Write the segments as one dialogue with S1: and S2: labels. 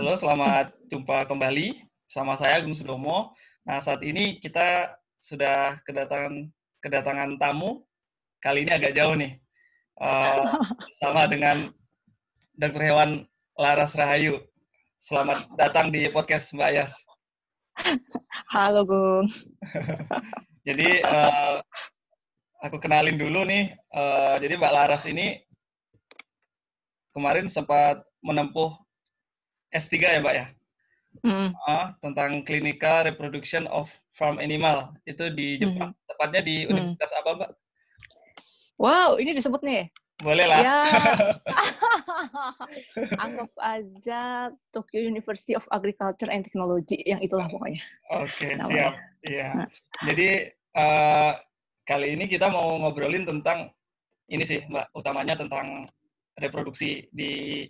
S1: Halo, selamat jumpa kembali sama saya Gung Sudomo. Nah, saat ini kita sudah kedatangan kedatangan tamu. Kali ini agak jauh nih. Uh, sama dengan Dr. Hewan Laras Rahayu. Selamat datang di podcast Mbak Ayas.
S2: Halo, Gung.
S1: jadi, uh, aku kenalin dulu nih. Uh, jadi Mbak Laras ini kemarin sempat menempuh S3 ya, Mbak ya? Mm. Uh, tentang clinical reproduction of farm animal. Itu di Jepang. Mm. Tepatnya di hmm. Universitas mm. apa, Mbak?
S2: Wow, ini disebut nih.
S1: Boleh lah. Ya.
S2: Anggap aja Tokyo University of Agriculture and Technology, yang itulah pokoknya.
S1: Oke, okay, siap. Iya. Nah. Jadi, uh, kali ini kita mau ngobrolin tentang ini sih, Mbak, utamanya tentang reproduksi di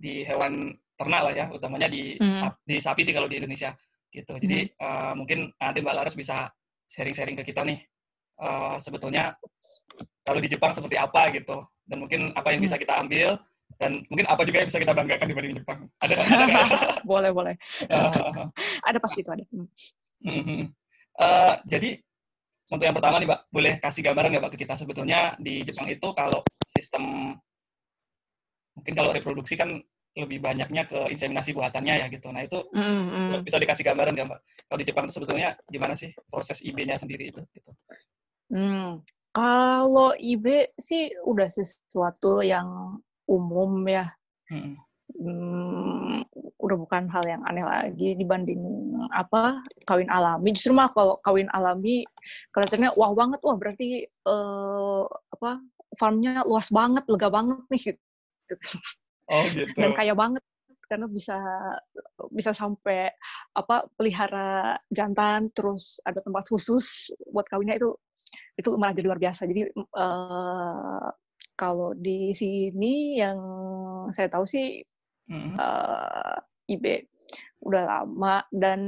S1: di hewan ternak lah ya, utamanya di mm. di sapi sih kalau di Indonesia gitu. Jadi mm. uh, mungkin nanti Mbak Laras bisa sharing-sharing ke kita nih uh, sebetulnya kalau di Jepang seperti apa gitu dan mungkin apa yang bisa kita ambil dan mungkin apa juga yang bisa kita banggakan dibanding Jepang. Ada
S2: ada boleh boleh. ada pasti itu ada.
S1: Uh, uh, jadi untuk yang pertama nih Mbak, boleh kasih gambaran nggak Mbak ke kita sebetulnya di Jepang itu kalau sistem mungkin kalau reproduksi kan lebih banyaknya ke inseminasi buatannya ya gitu. Nah itu mm-hmm. bisa dikasih gambaran nggak mbak? Kalau di Jepang itu sebetulnya gimana sih proses IB-nya sendiri itu? Gitu.
S2: Hmm. Kalau IB sih udah sesuatu yang umum ya. Hmm. Hmm, udah bukan hal yang aneh lagi dibanding apa kawin alami. Justru mah kalau kawin alami kelihatannya wah banget, wah berarti uh, apa farmnya luas banget, lega banget nih
S1: Oh gitu.
S2: Dan kaya banget karena bisa bisa sampai apa pelihara jantan terus ada tempat khusus buat kawinnya itu itu malah jadi luar biasa jadi uh, kalau di sini yang saya tahu sih mm-hmm. uh, IB udah lama dan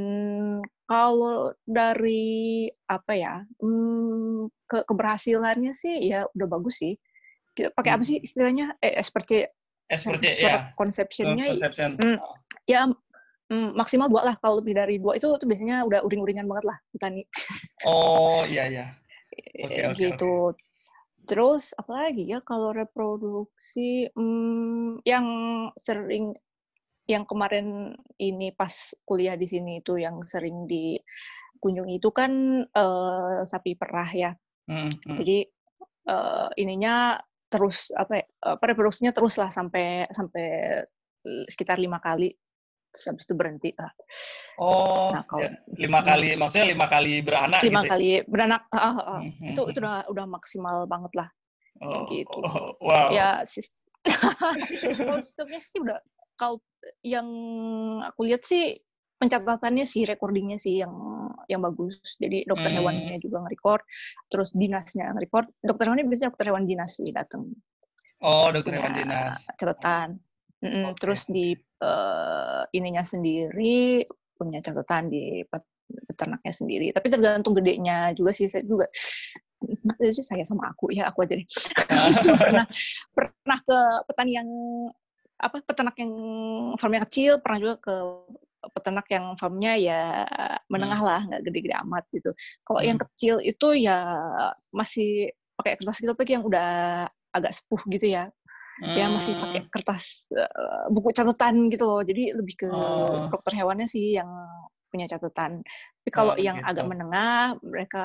S2: kalau dari apa ya hmm, ke keberhasilannya sih ya udah bagus sih pakai apa sih istilahnya? Eh seperti
S1: seperti ya
S2: konsepsinya mm, ya mm, maksimal dua lah kalau lebih dari dua. Itu tuh biasanya udah uring-uringan banget lah petani.
S1: Oh iya iya.
S2: Okay, okay, gitu. okay. terus apalagi ya kalau reproduksi? Mm, yang sering yang kemarin ini pas kuliah di sini itu yang sering dikunjungi itu kan uh, sapi perah ya. Mm, mm. jadi uh, ininya terus apa ya, apa reproduksinya terus lah sampai sampai eh, sekitar lima kali terus habis itu berhenti lah.
S1: Oh, nah, kalau, ya, lima kali maksudnya lima kali beranak.
S2: Lima gitu ya? kali beranak, uh, uh. Hmm, itu itu udah udah maksimal banget lah. Oh, gitu. Oh, wow. Ya sistemnya sih udah kalau yang aku lihat sih pencatatannya sih recordingnya sih yang yang bagus. Jadi dokter hmm. hewannya juga nge-record terus dinasnya nge-record. Dokter hewannya biasanya dokter hewan dinas sih datang
S1: oh dokter hewan dinas.
S2: catatan. Mm -mm. okay. terus di uh, ininya sendiri punya catatan di peternaknya sendiri. Tapi tergantung gedenya juga sih. Saya juga jadi saya sama aku ya aku aja deh. Pernah pernah ke petani yang apa peternak yang farmnya kecil pernah juga ke peternak yang farmnya ya menengah hmm. lah, nggak gede-gede amat gitu. Kalau hmm. yang kecil itu ya masih pakai kertas gitu, tapi yang udah agak sepuh gitu ya. Hmm. Ya masih pakai hmm. kertas uh, buku catatan gitu loh. Jadi lebih ke oh. dokter hewannya sih yang punya catatan. Tapi kalau oh, yang gitu. agak menengah, mereka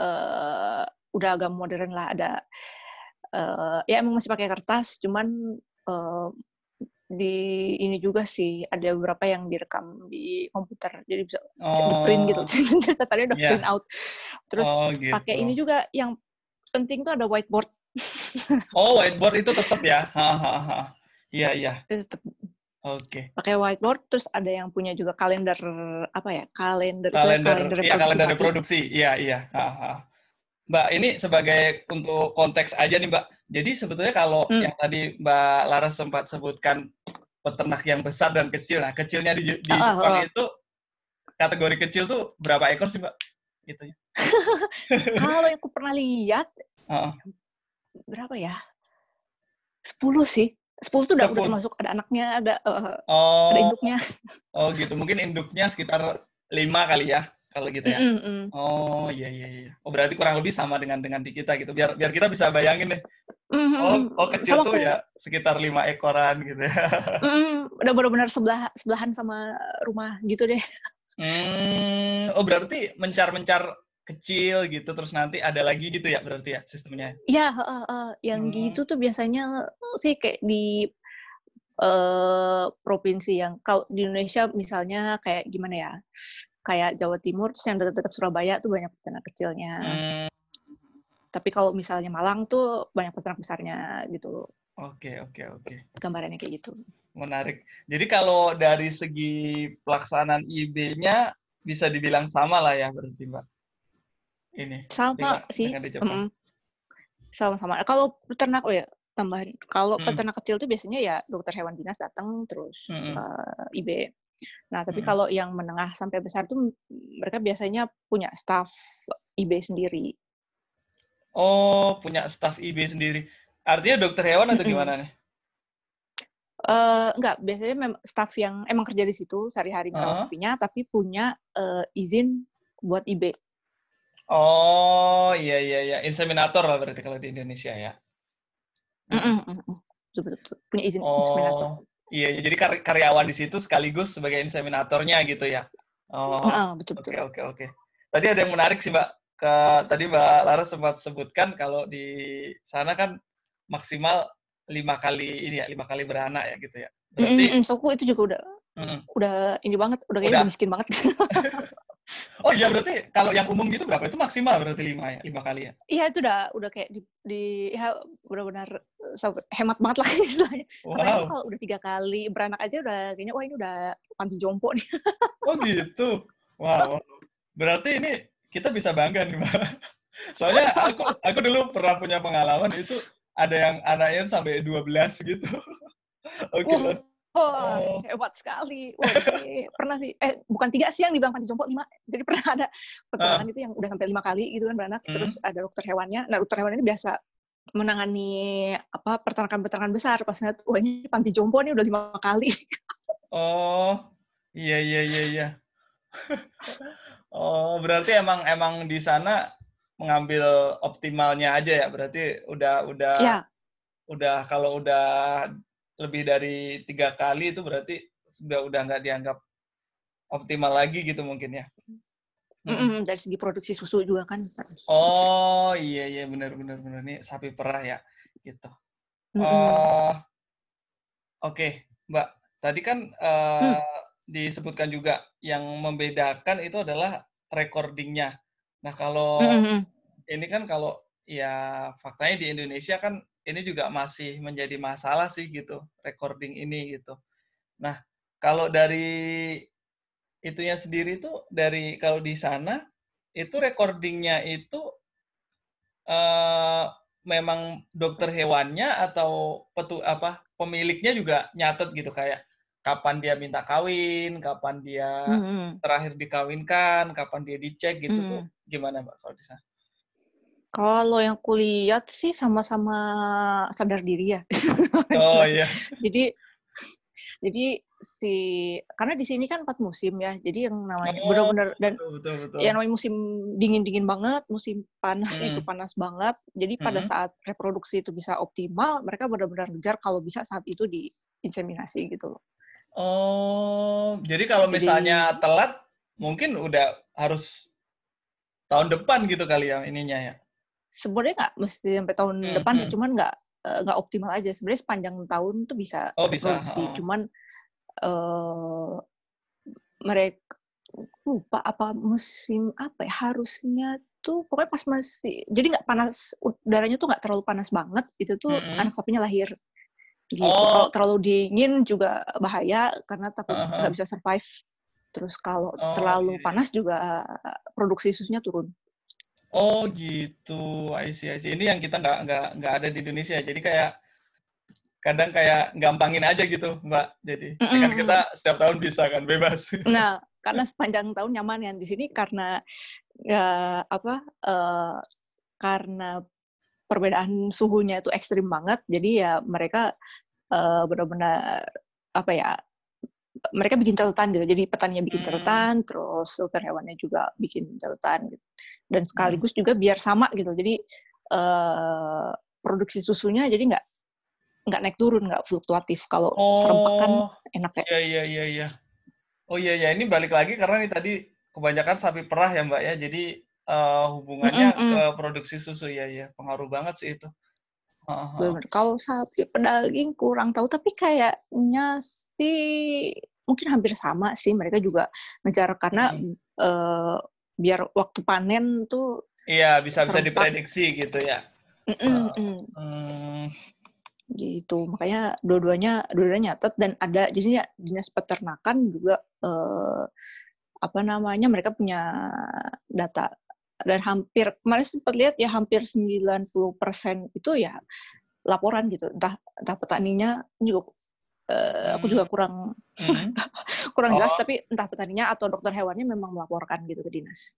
S2: uh, udah agak modern lah. Ada uh, ya emang masih pakai kertas, cuman uh, di ini juga sih ada beberapa yang direkam di komputer jadi bisa, oh. bisa print gitu tadi udah yeah. print out terus oh, gitu. pakai ini juga yang penting tuh ada whiteboard
S1: oh whiteboard itu tetap ya iya iya tetap
S2: oke okay. pakai whiteboard terus ada yang punya juga kalender apa ya kalender
S1: kalender kalender, ya, kalender reproduksi iya iya. Mbak, ini sebagai untuk konteks aja nih, Mbak. Jadi sebetulnya kalau hmm. yang tadi Mbak Laras sempat sebutkan peternak yang besar dan kecil, nah kecilnya di, di oh, Jepang oh. itu kategori kecil tuh berapa ekor sih, Mbak? Gitu ya.
S2: kalau yang aku pernah lihat, oh. berapa ya? Sepuluh sih. Sepuluh tuh udah, udah termasuk ada anaknya, ada uh, ada
S1: Oh,
S2: induknya.
S1: oh gitu. Mungkin induknya sekitar lima kali ya, kalau gitu ya.
S2: Mm, mm, mm.
S1: Oh iya iya iya. Oh berarti kurang lebih sama dengan dengan di kita gitu. Biar biar kita bisa bayangin deh.
S2: Mm, mm,
S1: Oh
S2: mm.
S1: oh kecil
S2: Sama
S1: tuh
S2: aku.
S1: ya sekitar lima ekoran gitu ya.
S2: Mm, udah benar-benar sebelah sebelahan sama rumah gitu deh.
S1: Hmm, oh berarti mencar-mencar kecil gitu terus nanti ada lagi gitu ya berarti ya sistemnya.
S2: Iya, heeh, heeh. yang
S1: Hmm.
S2: gitu tuh biasanya sih kayak di eh provinsi yang kalau di Indonesia misalnya kayak gimana ya? Kayak Jawa Timur terus yang dekat-dekat Surabaya tuh banyak peternak kecilnya.
S1: Hmm,
S2: Tapi kalau misalnya Malang tuh banyak peternak besarnya gitu.
S1: oke oke oke.
S2: Gambarannya kayak gitu.
S1: Menarik. Jadi kalau dari segi pelaksanaan IB-nya bisa dibilang sama lah ya berarti Mbak. Ini
S2: Sama
S1: dengan,
S2: sih.
S1: dengan
S2: mm-mm. Sama-sama. Kalau peternak oh ya tambahan. Kalau
S1: Hmm.
S2: peternak kecil tuh biasanya ya dokter hewan dinas datang terus
S1: Mm-mm.
S2: eh, IB. Nah, tapi
S1: Mm-mm.
S2: kalau yang menengah sampai besar tuh mereka biasanya punya staff IB sendiri.
S1: Oh, punya staff IB sendiri. Artinya dokter hewan atau gimana nih?
S2: Eh, enggak, biasanya memang staff yang emang kerja di situ sehari-hari merawat
S1: Heeh.
S2: sapinya, tapi punya eh, izin buat IB.
S1: Oh, iya iya iya, inseminator lah berarti kalau di Indonesia ya.
S2: Mm-mm, mm-mm. Betul, betul, betul. Punya izin inseminator.
S1: Oh, iya, iya. jadi kar- karyawan di situ sekaligus sebagai inseminatornya gitu ya. Oh,
S2: Heeh, betul,
S1: oke
S2: betul.
S1: oke oke. Tadi ada yang menarik sih Mbak. Ke tadi Mbak Laras sempat sebutkan kalau di sana kan maksimal lima kali ini ya, lima kali beranak ya gitu ya. Berarti,
S2: Mm-mm, so, aku itu juga udah
S1: Mm-mm.
S2: udah ini banget, udah kayaknya
S1: udah
S2: miskin banget.
S1: oh iya berarti kalau yang umum gitu berapa? Itu maksimal berarti lima ya, lima kali ya.
S2: Iya itu udah udah kayak di, di ya benar-benar eh, hemat banget lah istilahnya. Katanya
S1: Wow.
S2: kalau udah tiga kali beranak aja udah kayaknya wah ini udah panti jompo nih.
S1: Oh gitu. Wow. Berarti ini kita bisa bangga nih, Mbak. Soalnya aku aku dulu pernah punya pengalaman itu ada yang anaknya sampai 12 gitu. Oke.
S2: Wah,
S1: lah. Oh.
S2: hebat sekali. Wah, ini pernah sih. Eh bukan tiga sih yang dibilang panti jompo lima. Jadi pernah ada peternakan itu yang udah sampai lima kali gitu kan beranak.
S1: Hmm.
S2: Terus ada dokter hewannya. Nah dokter hewan ini biasa menangani apa peternakan-peternakan besar. Pas ngeliat, wah ini panti jompo nih udah lima kali.
S1: Oh. Iya iya iya iya. oh, berarti emang emang di sana mengambil optimalnya aja ya. Berarti udah udah
S2: ya,
S1: udah kalau udah lebih dari tiga kali itu berarti sudah udah nggak dianggap optimal lagi gitu mungkin ya. Hmm.
S2: mm-mm, dari segi produksi susu juga kan.
S1: Oh iya iya benar benar benar nih sapi perah ya gitu.
S2: Mm-mm.
S1: Oh oke Mbak tadi kan eh,
S2: Hmm.
S1: disebutkan juga yang membedakan itu adalah recordingnya. Nah kalau
S2: Mm-mm.
S1: ini kan kalau ya faktanya di Indonesia kan ini juga masih menjadi masalah sih gitu recording ini gitu. Nah kalau dari itunya sendiri tuh dari kalau di sana itu recordingnya itu eh, memang dokter hewannya atau petu apa pemiliknya juga nyatet gitu kayak kapan dia minta kawin, kapan dia
S2: Mm-mm.
S1: terakhir dikawinkan, kapan dia dicek gitu tuh
S2: Mm.
S1: gimana mbak kalau di sana?
S2: Kalau yang kulihat sih sama-sama sadar diri ya.
S1: Oh iya.
S2: jadi jadi si karena di sini kan empat musim ya. Jadi yang namanya
S1: Oh,
S2: benar-benar dan
S1: betul betul betul.
S2: yang namanya musim dingin-dingin banget, musim panas itu
S1: Mm.
S2: panas banget. Jadi pada
S1: Mm.
S2: saat reproduksi itu bisa optimal, mereka benar-benar ngejar kalau bisa saat itu diinseminasi gitu loh.
S1: Oh, jadi kalau
S2: Jadi-
S1: misalnya telat, mungkin udah harus tahun depan gitu kali ya ininya ya.
S2: Sebenarnya nggak mesti sampai tahun
S1: Hmm,
S2: depan sih,
S1: hmm.
S2: cuman nggak eh, nggak optimal aja. Sebenarnya sepanjang tahun tuh bisa
S1: Oh bisa.
S2: produksi,
S1: oh.
S2: cuman eh mereka lupa apa musim apa ya harusnya tuh pokoknya pas masih jadi nggak panas udaranya tuh nggak terlalu panas banget itu tuh
S1: Mm-mm.
S2: anak sapinya lahir gitu
S1: Oh.
S2: kalau terlalu dingin juga bahaya karena takut nggak bisa survive terus kalau
S1: Oh,
S2: terlalu
S1: iya, iya.
S2: panas juga produksi susunya turun
S1: Oh gitu, I see, I see. Ini yang kita nggak nggak nggak ada di Indonesia. Jadi kayak kadang kayak gampangin aja gitu, Mbak. Jadi kan
S2: Mm-mm.
S1: kita setiap tahun bisa kan bebas.
S2: Nah, karena sepanjang tahun nyaman yang di sini karena ya, apa eh, karena perbedaan suhunya itu ekstrim banget, jadi ya mereka uh, benar-benar apa ya mereka bikin catatan gitu. Jadi petaninya bikin hmm. catatan, terus dokter hewannya juga bikin catatan gitu. Dan hmm. sekaligus juga biar sama gitu. Jadi uh, produksi susunya jadi nggak nggak naik turun, nggak fluktuatif. Kalau oh, serempak kan enak ya.
S1: Iya iya iya iya. Oh iya iya ini balik lagi karena ini tadi kebanyakan sapi perah ya Mbak ya. Jadi uh, hubungannya mm -mm. ke produksi susu ya ya pengaruh banget sih itu.
S2: Uh-huh. Kalau sapi pedaging kurang tahu, tapi kayaknya sih mungkin hampir sama sih. Mereka juga ngejar karena hmm. uh, biar waktu panen tuh.
S1: Iya bisa bisa diprediksi gitu ya.
S2: Mm -mm, uh, mm. Gitu, makanya dua-duanya dua-duanya nyatet dan ada jadinya dinas peternakan juga uh, apa namanya mereka punya data dan hampir kemarin sempat lihat ya hampir 90% itu ya laporan gitu entah entah petaninya juga uh, aku juga hmm. kurang hmm. kurang oh. jelas tapi entah petaninya atau dokter hewannya memang melaporkan gitu ke dinas.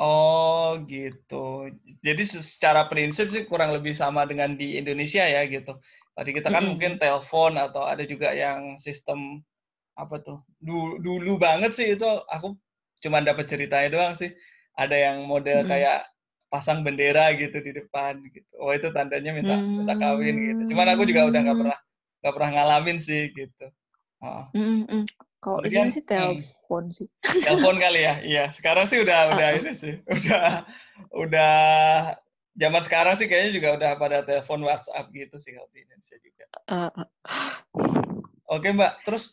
S1: Oh gitu. Jadi secara prinsip sih kurang lebih sama dengan di Indonesia ya gitu. Tadi kita kan mm -hmm. mungkin telepon atau ada juga yang sistem apa tuh dulu, dulu banget sih itu aku cuma dapat ceritanya doang sih ada yang model hmm. kayak pasang bendera gitu di depan gitu. Oh itu tandanya minta hmm. minta kawin gitu. Cuman aku juga udah nggak pernah nggak pernah ngalamin sih gitu.
S2: Oh. Kalau di sini sih telepon hmm. sih.
S1: Telepon kali ya, iya. Sekarang sih udah udah uh. ini sih, udah udah zaman sekarang sih kayaknya juga udah pada telepon WhatsApp gitu sih kalau di Indonesia juga. Uh. Oke Mbak, terus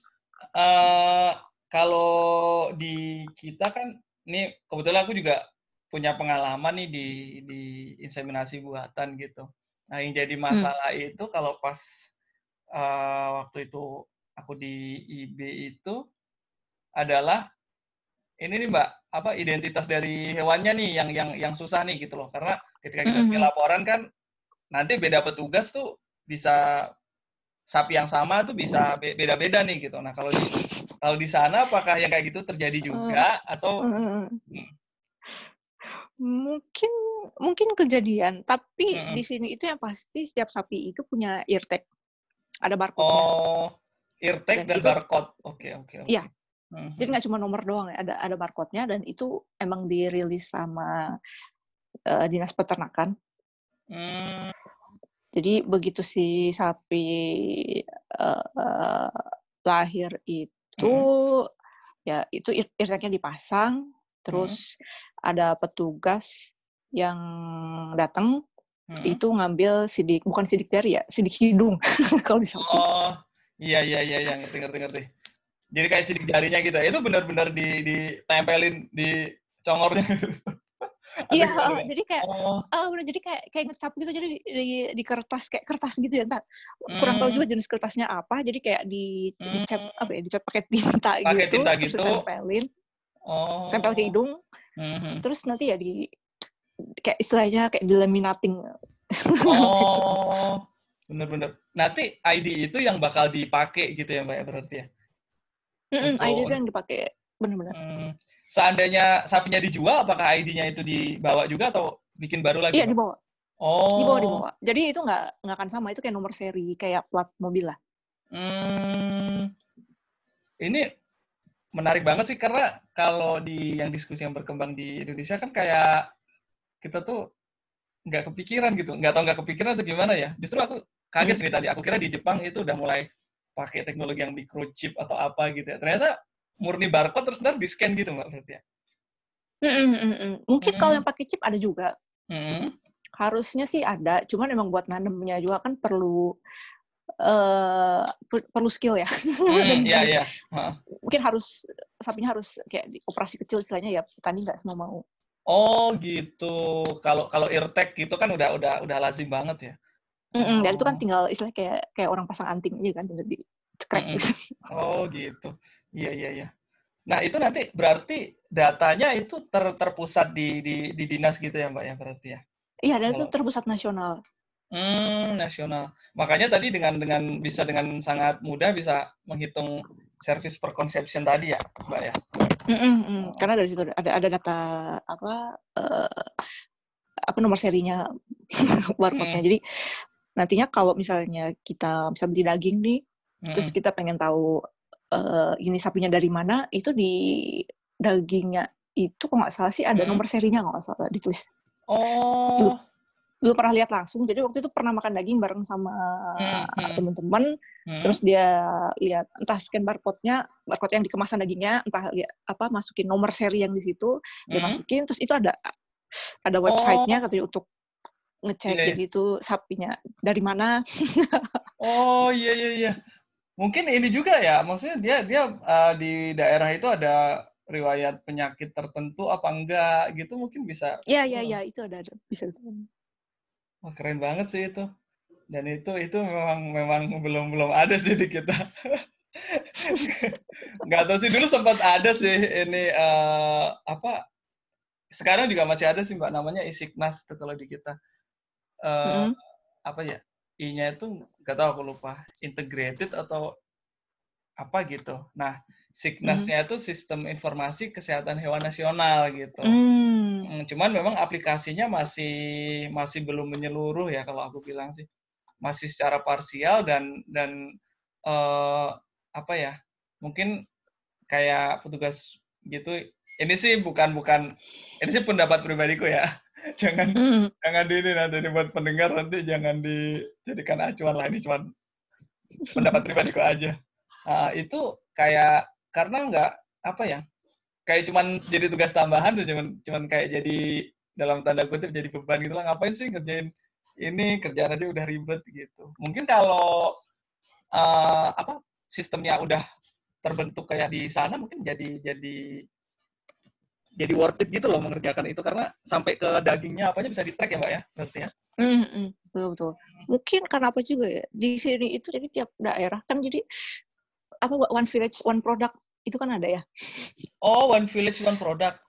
S1: uh, kalau di kita kan ini kebetulan aku juga punya pengalaman nih di di inseminasi buatan gitu. Nah, yang jadi hmm. masalah hmm. itu kalau pas uh, waktu itu aku di IB itu adalah ini nih Mbak, apa identitas dari hewannya nih yang yang yang susah nih gitu loh. Karena ketika kita mm-hmm. laporan kan nanti beda petugas tuh bisa sapi yang sama tuh bisa beda-beda nih gitu. Nah, kalau di kalau di sana apakah yang kayak gitu terjadi juga uh, atau
S2: hmm. mungkin mungkin kejadian, tapi uh, di sini itu yang pasti setiap sapi itu punya ear tag. Ada barcode-nya.
S1: Oh, tag dan, dan itu, barcode. Oke, oke.
S2: Iya. Uh, Jadi nggak cuma nomor doang ya, ada ada barcode-nya dan itu emang dirilis sama uh, dinas peternakan. Hmm. Jadi begitu si sapi uh, uh, lahir itu hmm. ya itu eartagnya dipasang, terus hmm. ada petugas yang datang hmm. itu ngambil sidik bukan sidik jari ya, sidik hidung kalau bisa.
S1: Oh, iya iya iya yang ngerti ngerti ngerti. Jadi kayak sidik jarinya gitu. Ya, itu benar-benar di ditempelin di congornya.
S2: Iya, oh, jadi kayak oh. oh udah jadi kayak kayak ngecap gitu jadi di, di, di kertas kayak kertas gitu ya entah kurang tahu juga hmm. jenis kertasnya apa jadi kayak di hmm. dicat apa ya dicat pakai tinta
S1: pake
S2: gitu
S1: tinta terus gitu.
S2: tempelin oh. tempel ke hidung hmm. terus nanti ya di kayak istilahnya kayak dilaminating
S1: oh bener-bener nanti ID itu yang bakal dipakai gitu ya mbak ya berarti ya
S2: mm -mm, ID itu yang dipakai bener-bener hmm
S1: seandainya sapinya dijual, apakah ID-nya itu dibawa juga atau bikin baru lagi?
S2: Iya, dibawa. Oh. Dibawa, dibawa. Jadi itu nggak nggak akan sama, itu kayak nomor seri, kayak plat mobil lah.
S1: Hmm, ini menarik banget sih, karena kalau di yang diskusi yang berkembang di Indonesia kan kayak kita tuh nggak kepikiran gitu, nggak tahu nggak kepikiran atau gimana ya. Justru aku kaget hmm. sih tadi, aku kira di Jepang itu udah mulai pakai teknologi yang microchip atau apa gitu ya. Ternyata murni barcode terus ntar di scan gitu mbak berarti ya?
S2: Mm -mm, Mungkin mm. kalau yang pakai chip ada juga. Mm. Harusnya sih ada, cuman emang buat nanemnya juga kan perlu uh, perlu skill ya.
S1: Mm, iya iya.
S2: Mungkin harus sapinya harus kayak di operasi kecil istilahnya ya petani nggak semua mau.
S1: Oh gitu. Kalau kalau eartag gitu kan udah udah udah lazim banget ya.
S2: Mm -mm, dan itu kan oh. tinggal istilah kayak kayak orang pasang anting aja kan tinggal di cekrek. Mm -mm.
S1: Oh gitu. Iya iya iya. Nah itu nanti berarti datanya itu ter, terpusat di, di di dinas gitu ya mbak ya berarti ya?
S2: Iya dan itu terpusat nasional.
S1: Hmm nasional. Makanya tadi dengan dengan bisa dengan sangat mudah bisa menghitung service per conception tadi ya mbak ya?
S2: Mm -mm, Karena dari situ ada ada data apa uh, apa nomor serinya barcode-nya. Jadi nantinya kalau misalnya kita bisa beli daging nih, hmm. terus kita pengen tahu uh, ini sapinya dari mana, itu di dagingnya itu kok nggak salah sih ada hmm. nomor serinya nggak salah ditulis.
S1: Oh
S2: belum pernah lihat langsung jadi waktu itu pernah makan daging bareng sama hmm, hmm. teman-teman hmm. terus dia lihat entah scan barcode-nya barcode yang di kemasan dagingnya entah lihat apa masukin nomor seri yang di situ dia hmm. masukin terus itu ada ada websitenya oh. katanya untuk ngecek yeah. Iya. jadi itu sapinya dari mana
S1: oh iya iya iya mungkin ini juga ya maksudnya dia dia uh, di daerah itu ada riwayat penyakit tertentu apa enggak gitu mungkin bisa
S2: Iya iya iya itu ada, ada bisa
S1: Wah, keren banget sih itu. Dan itu itu memang memang belum belum ada sih di kita. Nggak tahu sih dulu sempat ada sih ini uh, apa sekarang juga masih ada sih mbak namanya isiknas itu kalau di kita uh, hmm. apa ya i-nya itu nggak tahu aku lupa integrated atau apa gitu nah Signasnya hmm. itu sistem informasi kesehatan hewan nasional gitu. Hmm. Cuman memang aplikasinya masih masih belum menyeluruh ya kalau aku bilang sih. Masih secara parsial dan dan uh, apa ya? Mungkin kayak petugas gitu. Ini sih bukan bukan ini sih pendapat pribadiku ya. jangan hmm. jangan di ini nanti buat pendengar nanti jangan dijadikan acuan lah ini cuma pendapat pribadiku aja. Uh, itu kayak karena nggak apa ya kayak cuman jadi tugas tambahan dan cuman cuman kayak jadi dalam tanda kutip jadi beban gitu lah. Ngapain sih ngerjain ini kerjaan aja udah ribet gitu. Mungkin kalau uh, apa sistemnya udah terbentuk kayak di sana mungkin jadi jadi jadi worth it gitu loh mengerjakan itu. Karena sampai ke dagingnya apanya bisa di track ya mbak ya berarti ya.
S2: Mm -hmm. betul betul. Mungkin karena apa juga ya di sini itu jadi tiap daerah kan jadi apa one village one product itu kan ada ya.
S1: Oh, One Village One Product.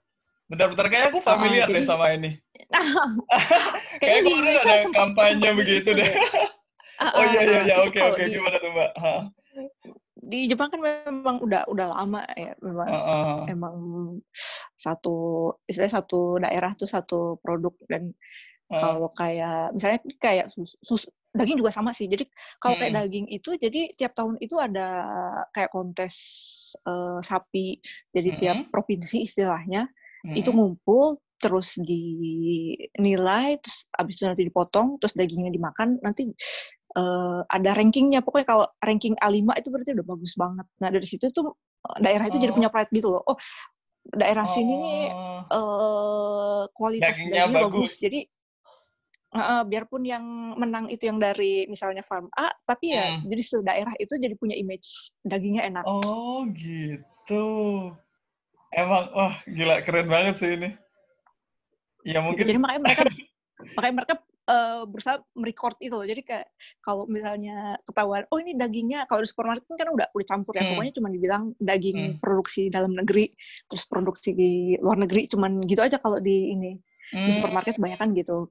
S1: Bentar-bentar kayak aku familiar oh, jadi, deh sama ini. kayak di Indonesia ada kampanye begitu deh. Uh, oh iya iya iya oke oke gimana tuh Mbak?
S2: Di Jepang kan memang udah udah lama ya memang uh, uh. emang satu istilahnya satu daerah tuh satu produk dan uh. kalau kayak misalnya kayak susu, daging juga sama sih. Jadi kalau hmm. kayak daging itu jadi tiap tahun itu ada kayak kontes uh, sapi. Jadi hmm. tiap provinsi istilahnya hmm. itu ngumpul terus dinilai terus abis itu nanti dipotong terus dagingnya dimakan nanti uh, ada rankingnya pokoknya kalau ranking A5 itu berarti udah bagus banget nah dari situ tuh daerah itu oh. jadi punya pride gitu loh oh daerah oh. sini nih uh, kualitas dagingnya, dagingnya bagus. bagus jadi Uh, biarpun yang menang itu yang dari misalnya farm A, tapi ya hmm. jadi sedaerah itu jadi punya image dagingnya enak.
S1: Oh gitu. Emang wah gila keren banget sih ini.
S2: Ya mungkin. Jadi makanya mereka makanya mereka uh, berusaha merecord itu. Jadi kayak kalau misalnya ketahuan, oh ini dagingnya kalau di supermarket kan udah udah campur ya. Hmm. Pokoknya cuma dibilang daging hmm. produksi dalam negeri, terus produksi di luar negeri, cuman gitu aja kalau di ini hmm. di supermarket kebanyakan gitu.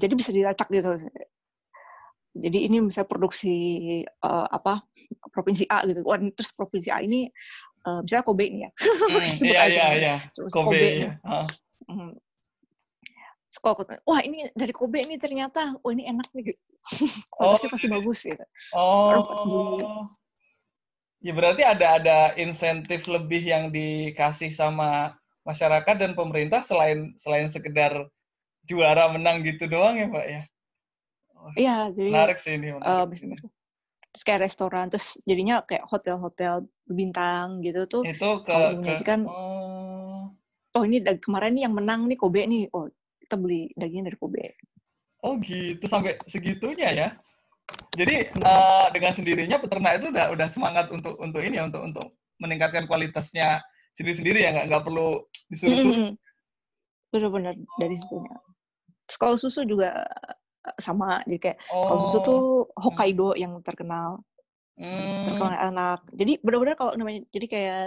S2: Jadi bisa dilacak gitu. Jadi ini bisa produksi uh, apa provinsi A gitu. Wah, terus provinsi A ini uh, misalnya Kobe ini ya.
S1: Mm, iya iya iya. Terus Kobe. Kobe iya. Uh.
S2: Mm. wah ini dari Kobe ini ternyata, oh ini enak nih gitu. Kualitasnya oh. pasti bagus gitu.
S1: Oh. Ya berarti ada ada insentif lebih yang dikasih sama masyarakat dan pemerintah selain selain sekedar juara menang gitu doang ya Pak ya?
S2: Iya, jadi
S1: menarik sih ini. Uh,
S2: terus kayak restoran, terus jadinya kayak hotel-hotel bintang gitu tuh.
S1: Itu ke,
S2: kalau menyajikan, oh. oh ini kemarin nih yang menang nih Kobe nih, oh kita beli dagingnya dari Kobe.
S1: Oh gitu, sampai segitunya ya? Jadi uh, dengan sendirinya peternak itu udah udah semangat untuk untuk ini ya, untuk untuk meningkatkan kualitasnya sendiri-sendiri ya nggak nggak perlu disuruh-suruh. Mm -hmm.
S2: Benar-benar dari situnya. Terus kalau susu juga eh, sama, jadi kayak oh. kalau susu tuh hmm. Hokkaido yang terkenal. Hmm. Terkenal enak. Jadi benar-benar kalau namanya jadi kayak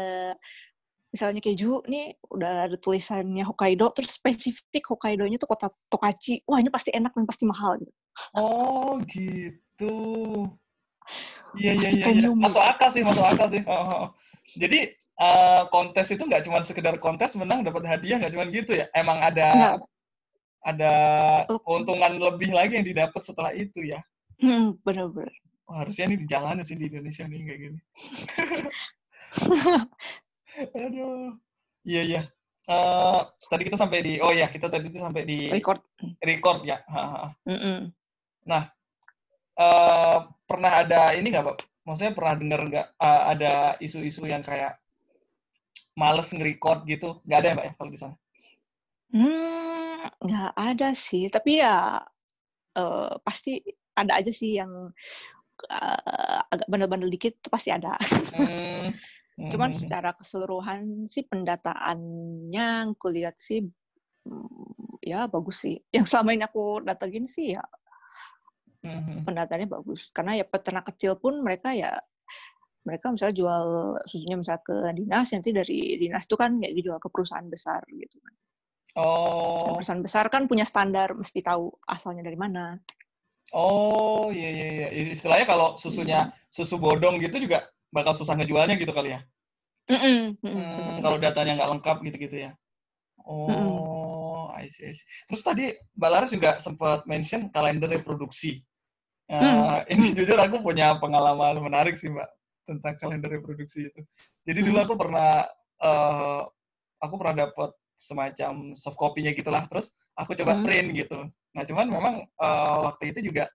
S2: misalnya keju nih udah ada tulisannya Hokkaido terus spesifik Hokkaidonya tuh kota Tokachi. Wah, ini pasti enak dan pasti mahal gitu.
S1: Oh, gitu. Iya, iya, iya. Ya. Masuk akal sih, masuk akal sih. Oh, oh. Jadi uh, kontes itu nggak cuma sekedar kontes menang dapat hadiah, nggak cuma gitu ya. Emang ada ada keuntungan lebih lagi yang didapat setelah itu ya.
S2: Hmm, benar-benar.
S1: Oh, harusnya ini di jalanan sih di Indonesia nih kayak gini. Aduh. Iya, iya. Uh, tadi kita sampai di, oh ya, kita tadi itu sampai di
S2: record.
S1: Record ya. Ha, ha.
S2: Mm -mm.
S1: Nah, uh, pernah ada ini nggak, Pak? Maksudnya pernah dengar nggak uh, ada isu-isu yang kayak males nge-record gitu? Nggak ada ya, Mbak, ya, kalau di sana?
S2: Hmm, nggak ada sih. Tapi ya uh, pasti ada aja sih yang uh, agak bandel-bandel dikit, itu pasti ada. Hmm. Cuman hmm. secara keseluruhan sih pendataannya aku lihat sih mm, ya bagus sih. Yang selama ini aku datengin sih ya hmm. pendataannya bagus. Karena ya peternak kecil pun mereka ya mereka misalnya jual susunya misalnya ke dinas, nanti dari dinas itu kan kayak dijual ke perusahaan besar gitu kan.
S1: Oh.
S2: Perusahaan besar kan punya standar, mesti tahu asalnya dari mana.
S1: Oh, iya iya iya. Istilahnya kalau susunya hmm. susu bodong gitu juga bakal susah ngejualnya gitu kali ya?
S2: Mm -mm.
S1: Hmm, kalau datanya nggak lengkap gitu-gitu ya? Oh, mm -mm. I see, I see. Terus tadi Mbak Laras juga sempat mention kalender reproduksi. Uh, mm. Ini jujur aku punya pengalaman menarik sih Mbak tentang kalender reproduksi itu. Jadi dulu aku pernah uh, aku pernah dapat semacam soft copy-nya gitulah. Terus aku coba mm. print gitu. Nah cuman memang uh, waktu itu juga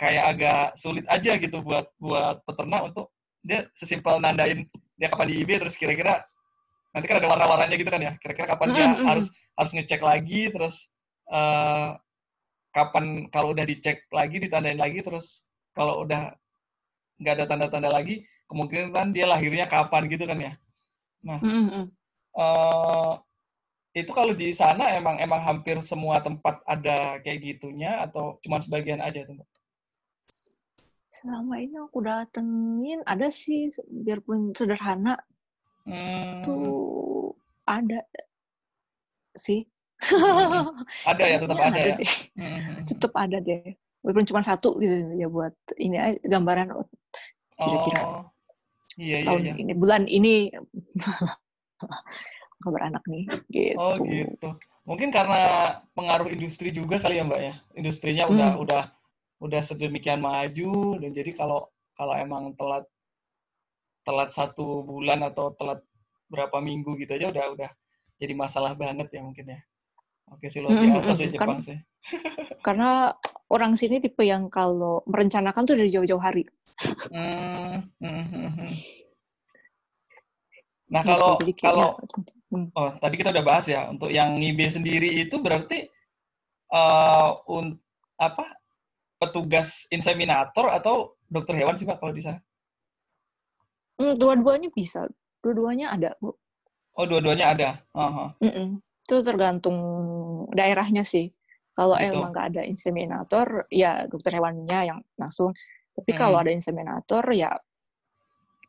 S1: kayak agak sulit aja gitu buat buat peternak untuk dia sesimpel nandain dia kapan di IB terus kira-kira nanti kan ada warna-warnanya gitu kan ya kira-kira kapan dia mm -hmm. harus harus ngecek lagi terus uh, kapan kalau udah dicek lagi ditandain lagi terus kalau udah nggak ada tanda-tanda lagi kemungkinan dia lahirnya kapan gitu kan ya nah mm -hmm. uh, itu kalau di sana emang emang hampir semua tempat ada kayak gitunya atau cuma sebagian aja tuh
S2: selama ini aku datengin ada sih biarpun sederhana
S1: hmm.
S2: tuh ada sih
S1: hmm. ada ya tetap ada, ada ya
S2: deh. Hmm. tetap ada deh walaupun cuma satu gitu ya buat ini gambaran oh, kira-kira oh.
S1: iya, iya,
S2: tahun
S1: iya.
S2: ini bulan ini kabar anak nih gitu
S1: oh gitu mungkin karena pengaruh industri juga kali ya mbak ya industrinya udah hmm. udah udah sedemikian maju dan jadi kalau kalau emang telat telat satu bulan atau telat berapa minggu gitu aja udah udah jadi masalah banget ya mungkin ya. Oke sih luar hmm, biasa sih hmm, Jepang kan, sih.
S2: Karena orang sini tipe yang kalau merencanakan tuh dari jauh-jauh hari.
S1: Hmm, hmm, hmm, hmm. Nah gitu, kalau gitu, kalau oh tadi kita udah bahas ya untuk yang IB sendiri itu berarti uh, un, apa petugas inseminator atau dokter hewan sih Pak kalau di sana?
S2: Hmm, dua-duanya bisa. Dua-duanya ada, Bu.
S1: Oh, dua-duanya ada. Uh
S2: -huh. Itu tergantung daerahnya sih. Kalau gitu. emang nggak ada inseminator, ya dokter hewannya yang langsung. Tapi hmm. kalau ada inseminator, ya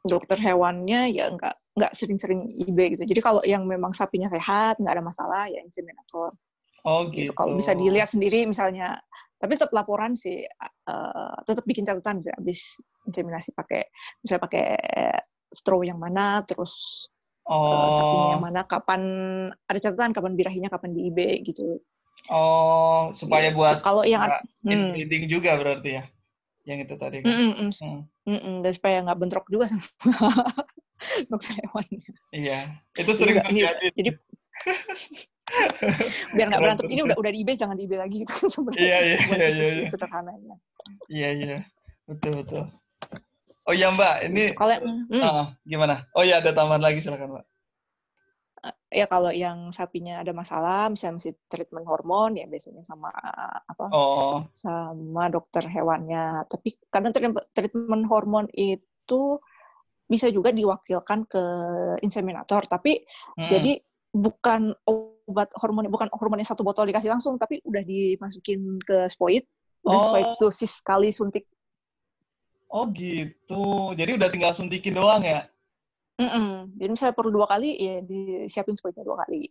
S2: dokter hewannya ya nggak nggak sering-sering IB gitu. Jadi kalau yang memang sapinya sehat, nggak ada masalah, ya inseminator.
S1: Oh gitu. gitu.
S2: Kalau bisa dilihat sendiri misalnya, tapi tetap laporan sih, uh, tetap bikin catatan habis inseminasi pakai, misalnya pakai straw yang mana, terus oh. uh, sapinya yang mana, kapan ada catatan kapan birahinya, kapan di IB gitu.
S1: Oh, supaya gitu. buat
S2: kalau yang
S1: hmm. breeding juga berarti ya, yang itu tadi.
S2: Kan? Mm -mm, mm. Mm -mm, dan supaya nggak bentrok juga sama dokter hewannya.
S1: Iya, itu sering terjadi.
S2: Jadi biar nggak berantem ini udah udah di eBay jangan di eBay lagi gitu
S1: sebenarnya iya iya iya, iya, iya.
S2: sederhananya
S1: iya iya betul betul oh iya mbak ini
S2: kalau hmm.
S1: uh, gimana oh iya ada tambahan lagi silakan mbak
S2: eh, ya kalau yang sapinya ada masalah misalnya mesti treatment hormon ya biasanya sama apa
S1: oh.
S2: sama dokter hewannya tapi kadang treatment hormon itu bisa juga diwakilkan ke inseminator tapi hmm. jadi bukan obat hormon bukan hormon yang satu botol dikasih langsung tapi udah dimasukin ke spoid oh. spoid dosis sekali suntik
S1: oh gitu jadi udah tinggal suntikin doang ya
S2: mm -mm. jadi misalnya perlu dua kali ya disiapin spoidnya dua kali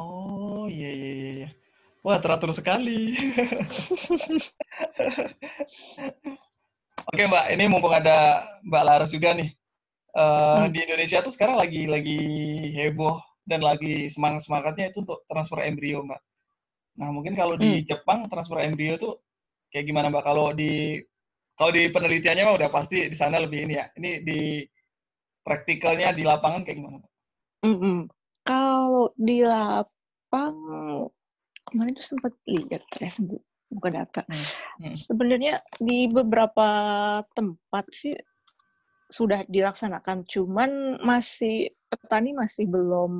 S1: oh iya iya iya, iya. wah teratur sekali Oke Mbak, ini mumpung ada Mbak Laras juga nih. Uh, hmm. Di Indonesia tuh sekarang lagi lagi heboh dan lagi semangat semangatnya itu untuk transfer embrio mbak. Nah mungkin kalau di hmm. Jepang transfer embrio tuh kayak gimana Mbak kalau di kalau di penelitiannya mah udah pasti di sana lebih ini ya. Ini di praktikalnya di lapangan kayak gimana?
S2: Mm -hmm. Kalau di lapang kemarin tuh sempat lihat ya buka data. Hmm. Hmm. Sebenarnya di beberapa tempat sih sudah dilaksanakan, cuman masih petani masih belum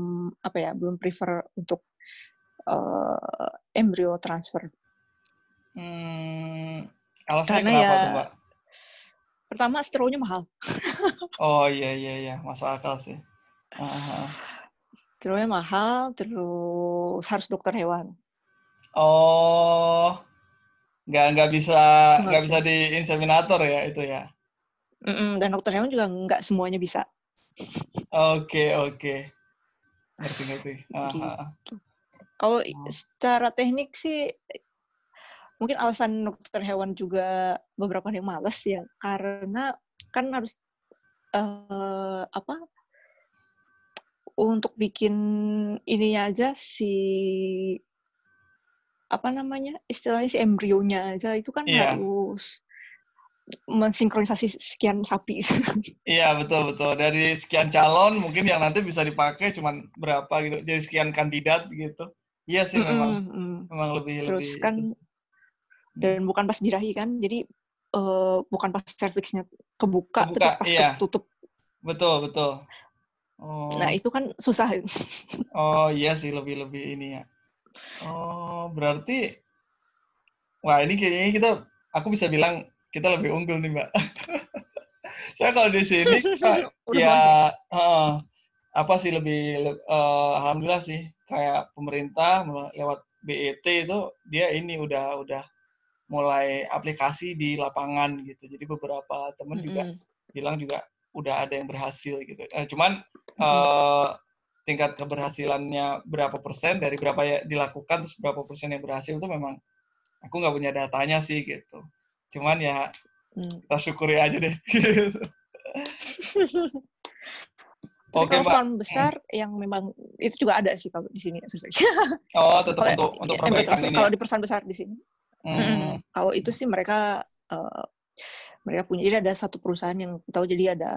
S2: apa ya belum prefer untuk uh, embrio transfer.
S1: Hmm, alasannya
S2: Karena
S1: kenapa
S2: ya,
S1: tuh, Mbak?
S2: Pertama, steronya mahal.
S1: oh iya iya iya, masuk akal sih. Uh-huh.
S2: Steronya mahal, terus harus dokter hewan.
S1: Oh, nggak nggak bisa nggak bisa di inseminator ya itu ya?
S2: Mm-mm, dan dokter hewan juga nggak semuanya bisa.
S1: Oke okay, oke, okay. ngerti ngerti.
S2: Gitu. Kalau oh. secara teknik sih mungkin alasan dokter hewan juga beberapa yang males ya karena kan harus uh, apa untuk bikin ininya aja si apa namanya istilahnya si embrionya aja itu kan yeah. harus mensinkronisasi sekian sapi.
S1: iya betul betul dari sekian calon mungkin yang nanti bisa dipakai cuma berapa gitu jadi sekian kandidat gitu. Iya sih memang mm -hmm. memang lebih
S2: terus
S1: lebih,
S2: kan dan bukan pas birahi kan jadi uh, bukan pas serviksnya kebuka, kebuka tapi pas iya. tutup
S1: betul betul
S2: oh. nah itu kan susah
S1: oh iya sih lebih lebih ini ya oh berarti wah ini kayaknya kita aku bisa bilang kita lebih unggul nih mbak saya kalau di sini ya uh, apa sih lebih uh, alhamdulillah sih kayak pemerintah lewat BET itu dia ini udah udah mulai aplikasi di lapangan gitu. Jadi beberapa teman mm -hmm. juga bilang juga udah ada yang berhasil gitu. Eh, cuman uh, tingkat keberhasilannya berapa persen dari berapa ya dilakukan terus berapa persen yang berhasil itu memang aku nggak punya datanya sih gitu. Cuman ya mm. kita syukuri aja deh.
S2: Tapi Oke, kalau farm besar hmm. yang memang itu juga ada sih kalau di sini.
S1: oh, tetap untuk untuk perbaikan
S2: ini. Kalau ya? di perusahaan besar di sini. Hmm. Kalau itu sih mereka uh, mereka punya jadi ada satu perusahaan yang tahu jadi ada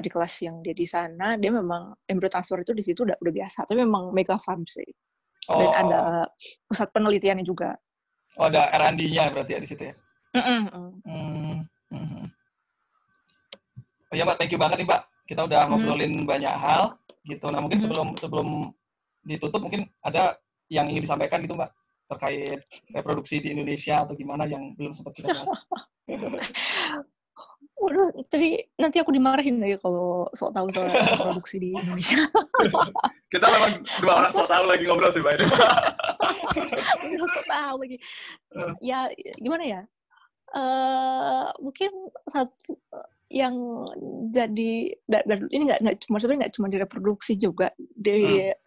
S2: di kelas yang dia di sana dia memang embryo transfer itu di situ udah udah biasa tapi memang mega farm sih oh. dan ada pusat penelitiannya juga
S1: oh ada R&D-nya berarti ya di situ ya
S2: mm -mm. Mm
S1: -hmm. oh ya mbak thank you banget nih mbak kita udah ngobrolin mm. banyak hal gitu nah mungkin sebelum sebelum ditutup mungkin ada yang ingin disampaikan gitu mbak terkait reproduksi di Indonesia atau gimana yang belum sempat kita bahas?
S2: Waduh, tadi nanti aku dimarahin lagi kalau sok tahu soal produksi di Indonesia.
S1: Kita memang dua orang sok tahu lagi ngobrol sih, Mbak.
S2: sok tahu lagi. Ya, gimana ya? Uh, mungkin satu yang jadi dan ini nggak nggak cuma sebenarnya nggak cuma di reproduksi juga di hmm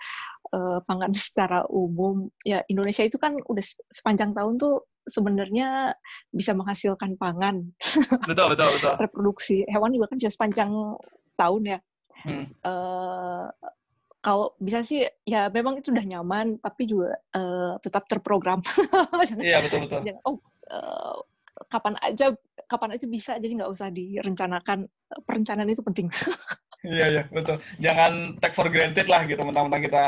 S2: uh, pangan secara umum ya Indonesia itu kan udah sepanjang tahun tuh sebenarnya bisa menghasilkan pangan.
S1: Betul betul betul.
S2: Reproduksi hewan juga kan bisa sepanjang tahun ya. Hmm. Uh, kalau bisa sih ya memang itu udah nyaman tapi juga uh, tetap terprogram.
S1: iya betul betul.
S2: oh uh, kapan aja kapan aja bisa jadi nggak usah direncanakan perencanaan itu penting.
S1: Iya iya betul. Jangan take for granted lah gitu mentang-mentang kita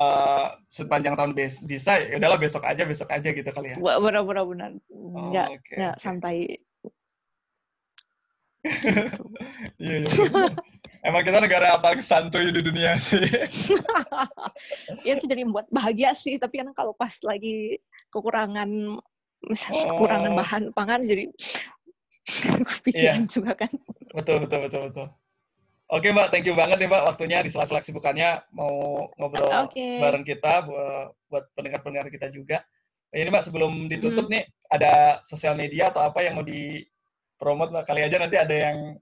S1: uh, sepanjang tahun bes bisa ya udahlah besok aja besok aja gitu kali ya
S2: benar benar oh, nggak okay, okay. santai
S1: iya iya emang kita negara apa santuy di dunia sih
S2: ya itu jadi membuat bahagia sih tapi kan kalau pas lagi kekurangan misalnya oh. kekurangan bahan pangan jadi kepikiran yeah. juga kan
S1: betul betul betul betul Oke Mbak, thank you banget nih Mbak waktunya di sela-sela kesibukannya mau ngobrol okay. bareng kita buat, pendengar-pendengar kita juga. Ini Mbak sebelum ditutup hmm. nih ada sosial media atau apa yang mau dipromot Mbak kali aja nanti ada yang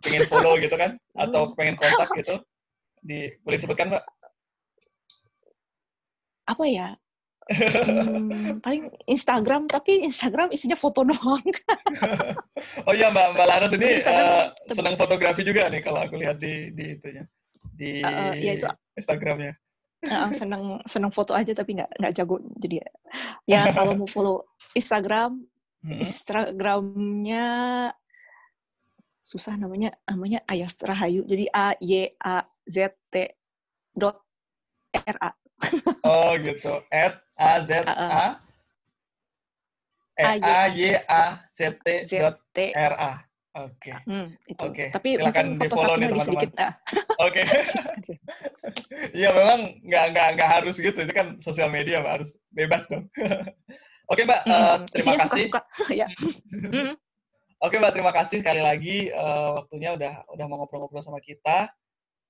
S1: pengen follow gitu kan atau pengen kontak gitu. Di boleh disebutkan Mbak?
S2: Apa ya? Hmm, paling Instagram tapi Instagram isinya foto doang.
S1: oh iya Mbak Mbak Laras ini uh, senang fotografi juga nih kalau aku lihat di di itunya di uh, ya itu, Instagramnya.
S2: Uh, seneng seneng foto aja tapi nggak nggak jago jadi ya kalau mau follow Instagram hmm. Instagramnya susah namanya namanya Ayas Rahayu jadi A Y A Z T dot R A
S1: oh gitu at A Z A E A Y A Z T dot R A Oke. Okay. Hmm,
S2: itu. Okay. Tapi Silakan mungkin foto satunya lagi sedikit. Ah.
S1: Oke. Iya memang nggak nggak nggak harus gitu. Itu kan sosial media mbak harus bebas dong. Oke okay, mbak, hmm, uh, terima kasih. Suka -suka. ya. Hmm. Oke mbak, terima kasih sekali lagi uh, waktunya udah udah mau ngobrol-ngobrol sama kita.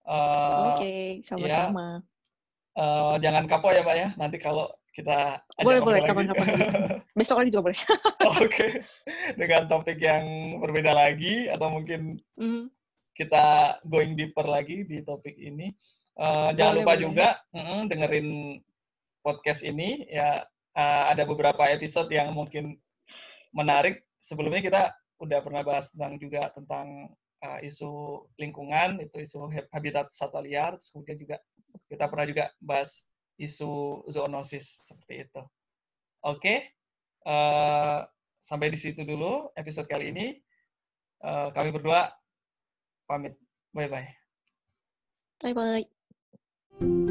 S2: Uh, Oke, okay, sama-sama.
S1: Ya, uh, jangan kapok ya mbak ya. Nanti kalau kita
S2: boleh boleh kapan-kapan. besok lagi juga boleh.
S1: Oke. Okay. dengan topik yang berbeda lagi atau mungkin mm. kita going deeper lagi di topik ini uh, jangan lupa boleh. juga mm, dengerin podcast ini. Ya uh, ada beberapa episode yang mungkin menarik. Sebelumnya kita udah pernah bahas tentang juga tentang uh, isu lingkungan itu isu habitat satwa liar. Kemudian juga kita pernah juga bahas isu zoonosis seperti itu. Oke, okay? uh, eh, sampai di situ dulu episode kali ini. Uh, kami berdua pamit. Bye bye.
S2: Bye bye.